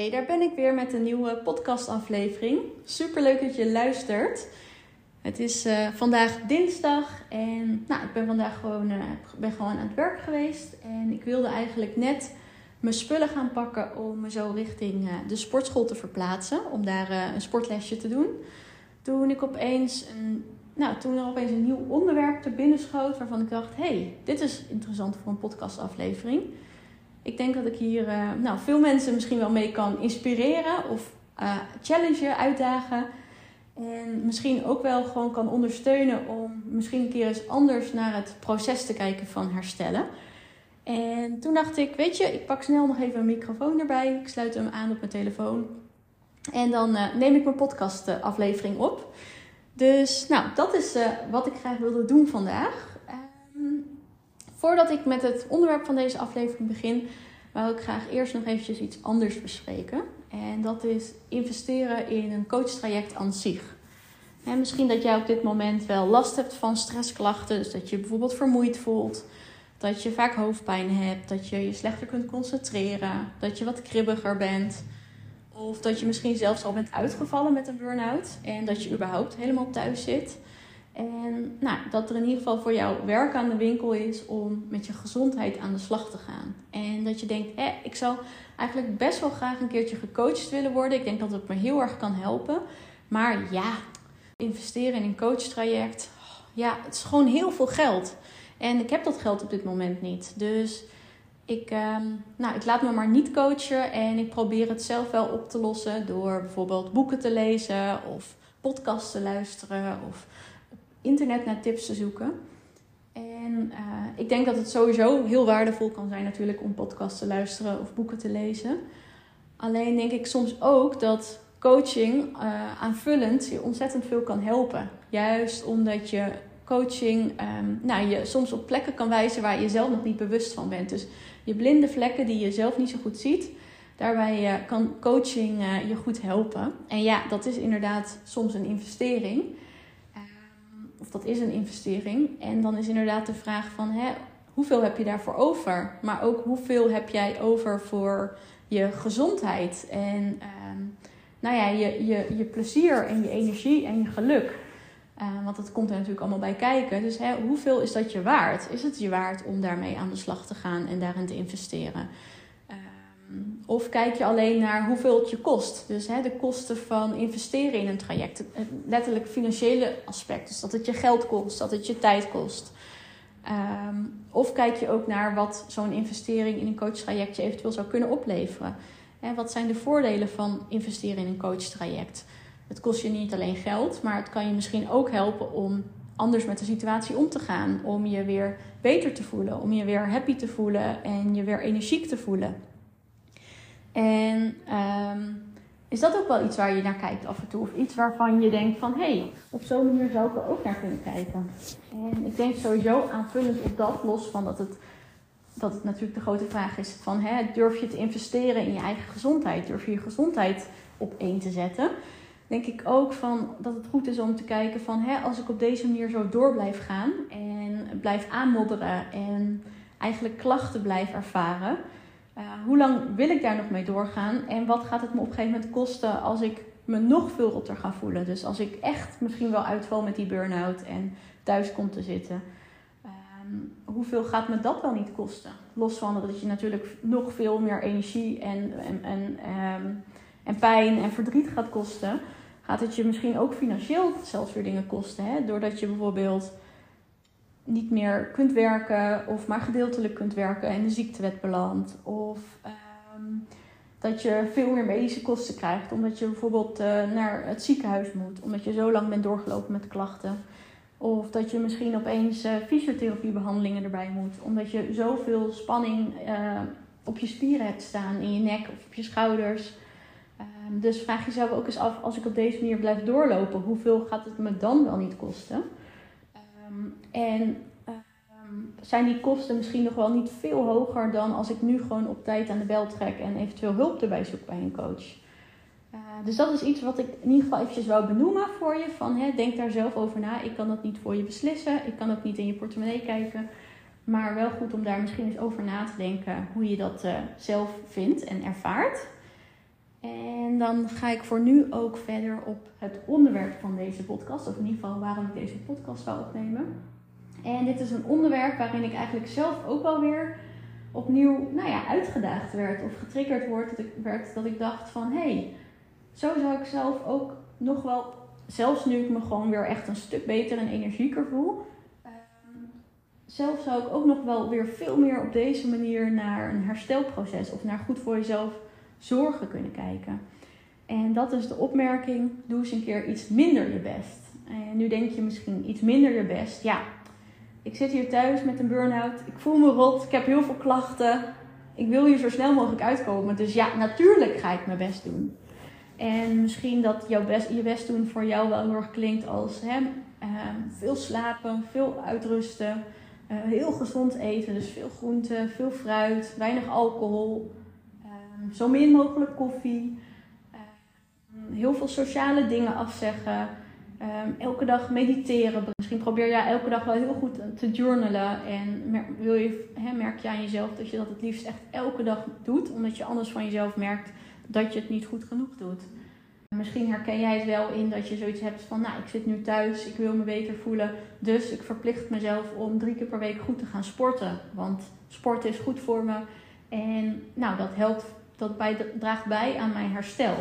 Hey, daar ben ik weer met een nieuwe podcastaflevering. Super leuk dat je luistert. Het is uh, vandaag dinsdag en nou, ik ben vandaag gewoon, uh, ben gewoon aan het werk geweest. En ik wilde eigenlijk net mijn spullen gaan pakken om me zo richting uh, de sportschool te verplaatsen. Om daar een sportlesje te doen. Toen ik opeens een, nou, toen er opeens een nieuw onderwerp te binnen schoot waarvan ik dacht, hey, dit is interessant voor een podcastaflevering ik denk dat ik hier uh, nou, veel mensen misschien wel mee kan inspireren of uh, challengen, uitdagen. En misschien ook wel gewoon kan ondersteunen om misschien een keer eens anders naar het proces te kijken van herstellen. En toen dacht ik, weet je, ik pak snel nog even een microfoon erbij. Ik sluit hem aan op mijn telefoon. En dan uh, neem ik mijn podcastaflevering op. Dus nou, dat is wat ik graag wilde doen vandaag. Voordat ik met het onderwerp van deze aflevering begin, wil ik graag eerst nog eventjes iets anders bespreken. En dat is investeren in een coachtraject aan zich. En misschien dat jij op dit moment wel last hebt van stressklachten. Dus dat je bijvoorbeeld vermoeid voelt. Dat je vaak hoofdpijn hebt. Dat je je slechter kunt concentreren. Dat je wat kribbiger bent. Of dat je misschien zelfs al bent uitgevallen met een burn-out. En dat je überhaupt helemaal thuis zit. En nou, dat er in ieder geval voor jou werk aan de winkel is om met je gezondheid aan de slag te gaan. En dat je denkt, eh, ik zou eigenlijk best wel graag een keertje gecoacht willen worden. Ik denk dat het me heel erg kan helpen. Maar ja, investeren in een coachtraject, ja, het is gewoon heel veel geld. En ik heb dat geld op dit moment niet. Dus ik, ehm, nou, ik laat me maar niet coachen en ik probeer het zelf wel op te lossen door bijvoorbeeld boeken te lezen of podcasts te luisteren of internet naar tips te zoeken. En uh, ik denk dat het sowieso heel waardevol kan zijn natuurlijk om podcasts te luisteren of boeken te lezen. Alleen denk ik soms ook dat coaching uh, aanvullend je ontzettend veel kan helpen. Juist omdat je coaching um, nou, je soms op plekken kan wijzen waar je zelf nog niet bewust van bent. Dus je blinde vlekken die je zelf niet zo goed ziet, daarbij kan coaching je goed helpen. En ja, dat is inderdaad soms een investering of dat is een investering. En dan is inderdaad de vraag van hè, hoeveel heb je daarvoor over? Maar ook hoeveel heb jij over voor je gezondheid en ehm, nou ja, je, je, je plezier en je energie en je geluk. Uh, want dat komt er natuurlijk allemaal bij kijken. Dus hè, hoeveel is dat je waard? Is het je waard om daarmee aan de slag te gaan en daarin te investeren? Of kijk je alleen naar hoeveel het je kost? Dus hè, de kosten van investeren in een traject. Letterlijk financiële aspect. Dus dat het je geld kost, dat het je tijd kost. Ehm, of kijk je ook naar wat zo'n investering in een coachtraject je eventueel zou kunnen opleveren. En wat zijn de voordelen van investeren in een coachtraject? Het kost je niet alleen geld, maar het kan je misschien ook helpen om anders met de situatie om te gaan. Om je weer beter te voelen, om je weer happy te voelen en je weer energiek te voelen. En um, is dat ook wel iets waar je naar kijkt af en toe? Of iets waarvan je denkt van, hé, hey, op zo'n manier zou ik er ook naar kunnen kijken. En ik denk sowieso aanvullend op dat, los van dat het, dat natuurlijk de grote vraag is van, hè, durf je te investeren in je eigen gezondheid? Durf je je gezondheid op één te zetten? Denk ik ook van dat het goed is om te kijken van, hè, als ik op deze manier zo door blijf gaan en blijf aanmodderen en eigenlijk klachten blijf ervaren uh, hoe lang wil ik daar nog mee doorgaan? En wat gaat het me op een gegeven moment kosten als ik me nog veel rotter ga voelen? Dus als ik echt misschien wel uitval met die burn-out en thuis kom te zitten. Um, hoeveel gaat me dat wel niet kosten? Los van dat je natuurlijk nog veel meer energie en, en, en, um, en pijn en verdriet gaat kosten. Gaat het je misschien ook financieel zelfs weer dingen kosten. Hè? Doordat je bijvoorbeeld niet meer kunt werken of maar gedeeltelijk kunt werken en de ziektewet belandt. Of um, dat je veel meer medische kosten krijgt omdat je bijvoorbeeld uh, naar het ziekenhuis moet, omdat je zo lang bent doorgelopen met klachten. Of dat je misschien opeens uh, fysiotherapiebehandelingen erbij moet, omdat je zoveel spanning uh, op je spieren hebt staan, in je nek of op je schouders. Um, dus vraag jezelf ook eens af, als ik op deze manier blijf doorlopen, hoeveel gaat het me dan wel niet kosten? En um, zijn die kosten misschien nog wel niet veel hoger dan als ik nu gewoon op tijd aan de bel trek en eventueel hulp erbij zoek bij een coach. Uh, dus dat is iets wat ik in ieder geval eventjes wou benoemen voor je. Van, hè, denk daar zelf over na. Ik kan dat niet voor je beslissen. Ik kan ook niet in je portemonnee kijken. Maar wel goed om daar misschien eens over na te denken hoe je dat uh, zelf vindt en ervaart. En dan ga ik voor nu ook verder op het onderwerp van deze podcast, of in ieder geval waarom ik deze podcast wil opnemen. En dit is een onderwerp waarin ik eigenlijk zelf ook wel weer opnieuw nou ja, uitgedaagd werd of getriggerd wordt, dat ik, werd dat ik dacht van hé, hey, zo zou ik zelf ook nog wel, zelfs nu ik me gewoon weer echt een stuk beter en energieker voel, ehm, zelf zou ik ook nog wel weer veel meer op deze manier naar een herstelproces of naar goed voor jezelf zorgen kunnen kijken. En dat is de opmerking: doe eens een keer iets minder je best. En nu denk je misschien iets minder je best. Ja, ik zit hier thuis met een burn-out. Ik voel me rot. Ik heb heel veel klachten. Ik wil hier zo snel mogelijk uitkomen. Dus ja, natuurlijk ga ik mijn best doen. En misschien dat jouw best, je best doen voor jou wel heel erg klinkt als hè, ehm, veel slapen, veel uitrusten, uh, heel gezond eten. Dus veel groente, veel fruit, weinig alcohol, ehm, zo min mogelijk koffie. Ehm, heel veel sociale dingen afzeggen. Um, elke dag mediteren. Misschien probeer je elke dag wel heel goed te journalen. En wil je, merk je aan jezelf dat je dat het liefst echt elke dag doet. Omdat je anders van jezelf merkt dat je het niet goed genoeg doet. Misschien herken jij het wel in dat je zoiets hebt van, nou, ik zit nu thuis, ik wil me beter voelen. Dus ik verplicht mezelf om drie keer per week goed te gaan sporten. Want sporten is goed voor me. En nou, dat helpt, dat draagt bij aan mijn herstel.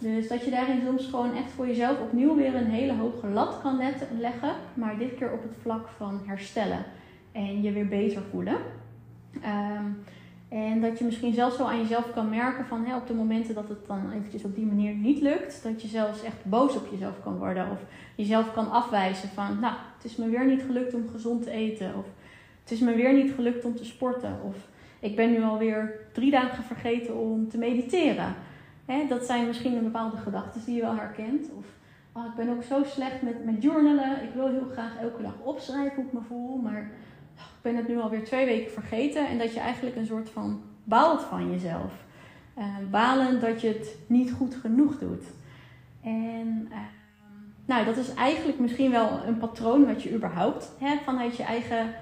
Dus dat je daarin soms gewoon echt voor jezelf opnieuw weer een hele hoge lat kan leggen, maar dit keer op het vlak van herstellen en je weer beter voelen. Ehm, en dat je misschien zelfs zo aan jezelf kan merken van op de momenten dat het dan eventjes op die manier niet lukt, dat je zelfs echt boos op jezelf kan worden of jezelf kan afwijzen van nou, het is me weer niet gelukt om gezond te eten of het is me weer niet gelukt om te sporten of ik ben nu alweer drie dagen vergeten om te mediteren. Hè, dat zijn misschien een bepaalde gedachten die je wel herkent. Of oh, ik ben ook zo slecht met, met journalen. Ik wil heel graag elke dag opschrijven hoe ik me voel. Maar oh, ik ben het nu alweer twee weken vergeten. En dat je eigenlijk een soort van baalt van jezelf. Uh, balen dat je het niet goed genoeg doet. En uh, nou, dat is eigenlijk misschien wel een patroon wat je überhaupt vanuit je eigen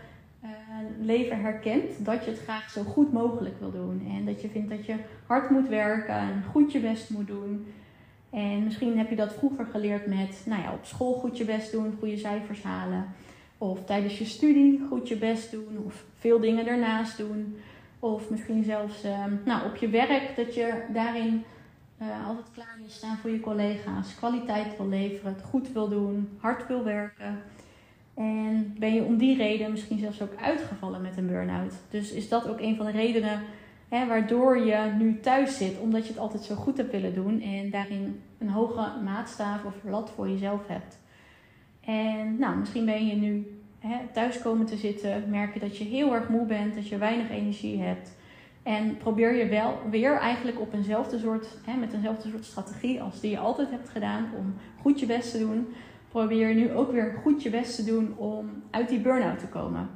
leven herkent dat je het graag zo goed mogelijk wil doen. En dat je vindt dat je hard moet werken en goed je best moet doen. En misschien heb je dat vroeger geleerd met nou ja, op school goed je best doen, goede cijfers halen. Of tijdens je studie goed je best doen. Of veel dingen ernaast doen. Of misschien zelfs ehm, nou, op je werk dat je daarin uh, altijd klaar wil staan voor je collega's. Kwaliteit wil leveren, het goed wil doen, hard wil werken. En ben je om die reden misschien zelfs ook uitgevallen met een burn-out. Dus is dat ook een van de redenen hè, waardoor je nu thuis zit, omdat je het altijd zo goed hebt willen doen en daarin een hoge maatstaf of lat voor jezelf hebt. En nou, misschien ben je nu hè, thuis komen te zitten, merk je dat je heel erg moe bent, dat je weinig energie hebt. En probeer je wel weer eigenlijk op eenzelfde soort, hè, met eenzelfde soort strategie als die je altijd hebt gedaan om goed je best te doen probeer nu ook weer goed je best te doen om uit die burn-out te komen.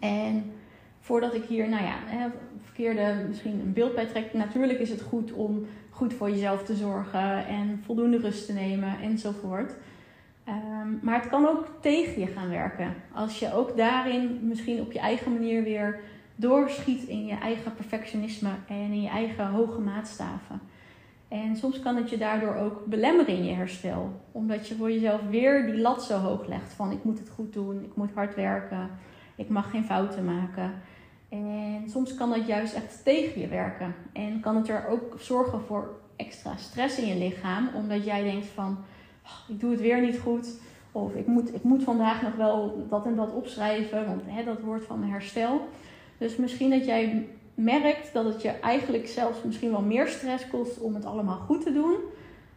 En voordat ik hier, nou ja, verkeerde misschien een beeld bij trek. Natuurlijk is het goed om goed voor jezelf te zorgen en voldoende rust te nemen enzovoort. Um, maar het kan ook tegen je gaan werken. Als je ook daarin misschien op je eigen manier weer doorschiet in je eigen perfectionisme en in je eigen hoge maatstaven. En soms kan het je daardoor ook belemmeren in je herstel. Omdat je voor jezelf weer die lat zo hoog legt van ik moet het goed doen, ik moet hard werken, ik mag geen fouten maken. En soms kan dat juist echt tegen je werken. En kan het er ook zorgen voor extra stress in je lichaam. Omdat jij denkt van oh, ik doe het weer niet goed. Of ik moet, ik moet vandaag nog wel dat en dat opschrijven, want hè, dat wordt van mijn herstel. Dus misschien dat jij merkt dat het je eigenlijk zelfs misschien wel meer stress kost om het allemaal goed te doen.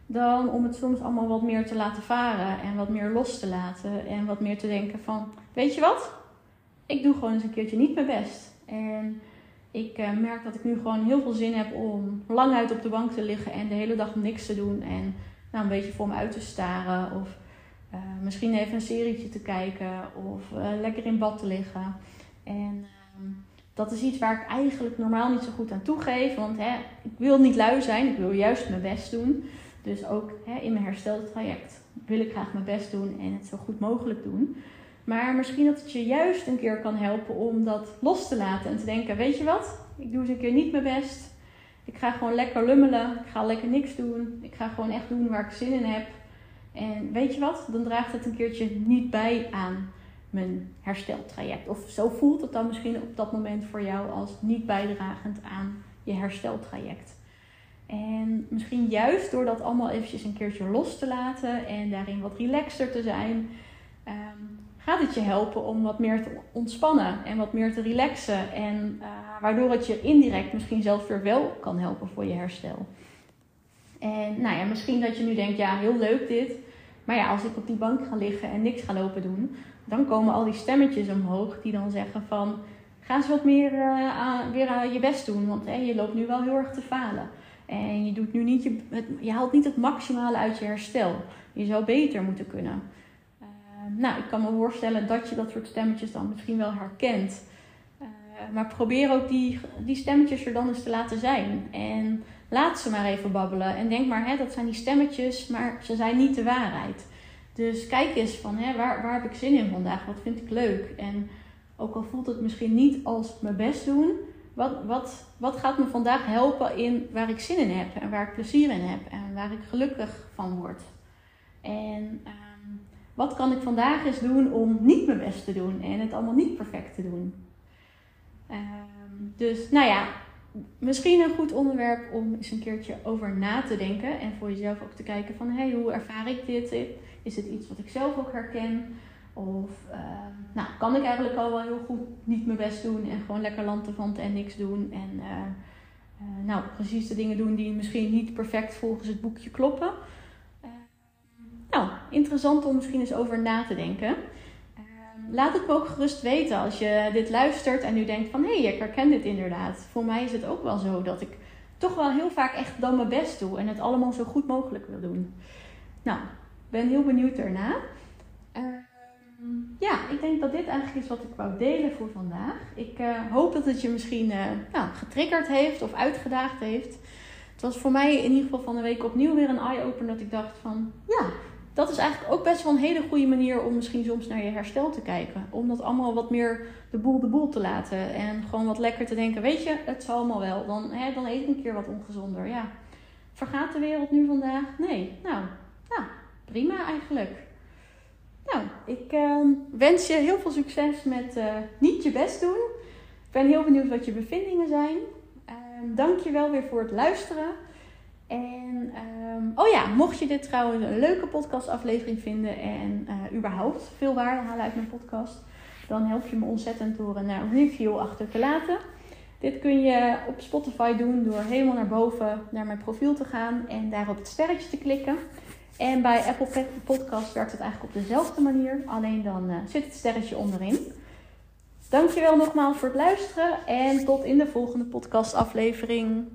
Dan om het soms allemaal wat meer te laten varen en wat meer los te laten. En wat meer te denken van, weet je wat? Ik doe gewoon eens een keertje niet mijn best. En ik uh, merk dat ik nu gewoon heel veel zin heb om lang uit op de bank te liggen en de hele dag niks te doen. En nou, een beetje voor me uit te staren. Of uh, misschien even een serietje te kijken. Of uh, lekker in bad te liggen. En ehm, dat is iets waar ik eigenlijk normaal niet zo goed aan toegeef. Want hè, ik wil niet lui zijn, ik wil juist mijn best doen. Dus ook hè, in mijn hersteltraject wil ik graag mijn best doen en het zo goed mogelijk doen. Maar misschien dat het je juist een keer kan helpen om dat los te laten en te denken: weet je wat, ik doe eens een keer niet mijn best. Ik ga gewoon lekker lummelen. Ik ga lekker niks doen. Ik ga gewoon echt doen waar ik zin in heb. En weet je wat? Dan draagt het een keertje niet bij aan mijn hersteltraject. Of zo voelt het dan misschien op dat moment voor jou als niet bijdragend aan je hersteltraject. En misschien juist door dat allemaal eventjes een keertje los te laten en daarin wat relaxter te zijn, ehm, gaat het je helpen om wat meer te ontspannen en wat meer te relaxen. En uh, waardoor het je indirect misschien zelfs weer wel kan helpen voor je herstel. En nou ja, misschien dat je nu denkt, ja, heel leuk dit. Maar ja, als ik op die bank ga liggen en niks ga lopen doen, dan komen al die stemmetjes omhoog die dan zeggen van, ga eens wat meer aan, weer je best doen, want je loopt nu wel heel erg te falen. En je, doet nu niet je, je haalt niet het maximale uit je herstel. Je zou beter moeten kunnen. Uh, nou, ik kan me voorstellen dat je dat soort stemmetjes dan misschien wel herkent. Uh, maar probeer ook die, die stemmetjes er dan eens te laten zijn. En laat ze maar even babbelen. En denk maar, hè, dat zijn die stemmetjes, maar ze zijn niet de waarheid. Dus kijk eens van, hè, waar, waar heb ik zin in vandaag? Wat vind ik leuk? En ook al voelt het misschien niet als mijn best doen, wat, wat, wat gaat me vandaag helpen in waar ik zin in heb en waar ik plezier in heb en waar ik gelukkig van word? En ehm, wat kan ik vandaag eens doen om niet mijn best te doen en het allemaal niet perfect te doen? Ehm, dus nou ja, misschien een goed onderwerp om eens een keertje over na te denken en voor jezelf ook te kijken van hey, hoe ervaar ik dit? Is het iets wat ik zelf ook herken? Of uh, nou, kan ik eigenlijk al wel heel goed niet mijn best doen en gewoon lekker lanterfanten en niks doen. En uh, uh, nou, precies de dingen doen die misschien niet perfect volgens het boekje kloppen. nou, interessant om misschien eens over na te denken. Laat het me ook gerust weten als je dit luistert en nu denkt van hé, hey, ik herken dit inderdaad. Voor mij is het ook wel zo dat ik toch wel heel vaak echt dan mijn best doe en het allemaal zo goed mogelijk wil doen. Nou, ben heel benieuwd daarna. Ja, ik denk dat dit eigenlijk is wat ik wou delen voor vandaag. Ik uh, hoop dat het je misschien uh, nou, getriggerd heeft of uitgedaagd heeft. Het was voor mij in ieder geval van de week opnieuw weer een eye-opener dat ik dacht van... Ja, dat is eigenlijk ook best wel een hele goede manier om misschien soms naar je herstel te kijken. Om dat allemaal wat meer de boel de boel te laten. En gewoon wat lekker te denken, weet je, het zal allemaal wel. Dan, hè, dan eet ik een keer wat ongezonder. Ja, vergaat de wereld nu vandaag? Nee, nou, nou prima eigenlijk. Nou, ik uh, wens je heel veel succes met uh, niet je best doen. Ik ben heel benieuwd wat je bevindingen zijn. Uh, Dank je wel weer voor het luisteren. En um, oh ja, mocht je dit trouwens een leuke podcastaflevering vinden en uh, überhaupt veel waarde halen uit mijn podcast, dan help je me ontzettend door een review achter te laten. Dit kun je op Spotify doen door helemaal naar boven naar mijn profiel te gaan en daar op het sterretje te klikken. En bij Apple Podcast werkt het eigenlijk op dezelfde manier, alleen dan uh, zit het sterretje onderin. Dankjewel nogmaals voor het luisteren en tot in de volgende podcastaflevering.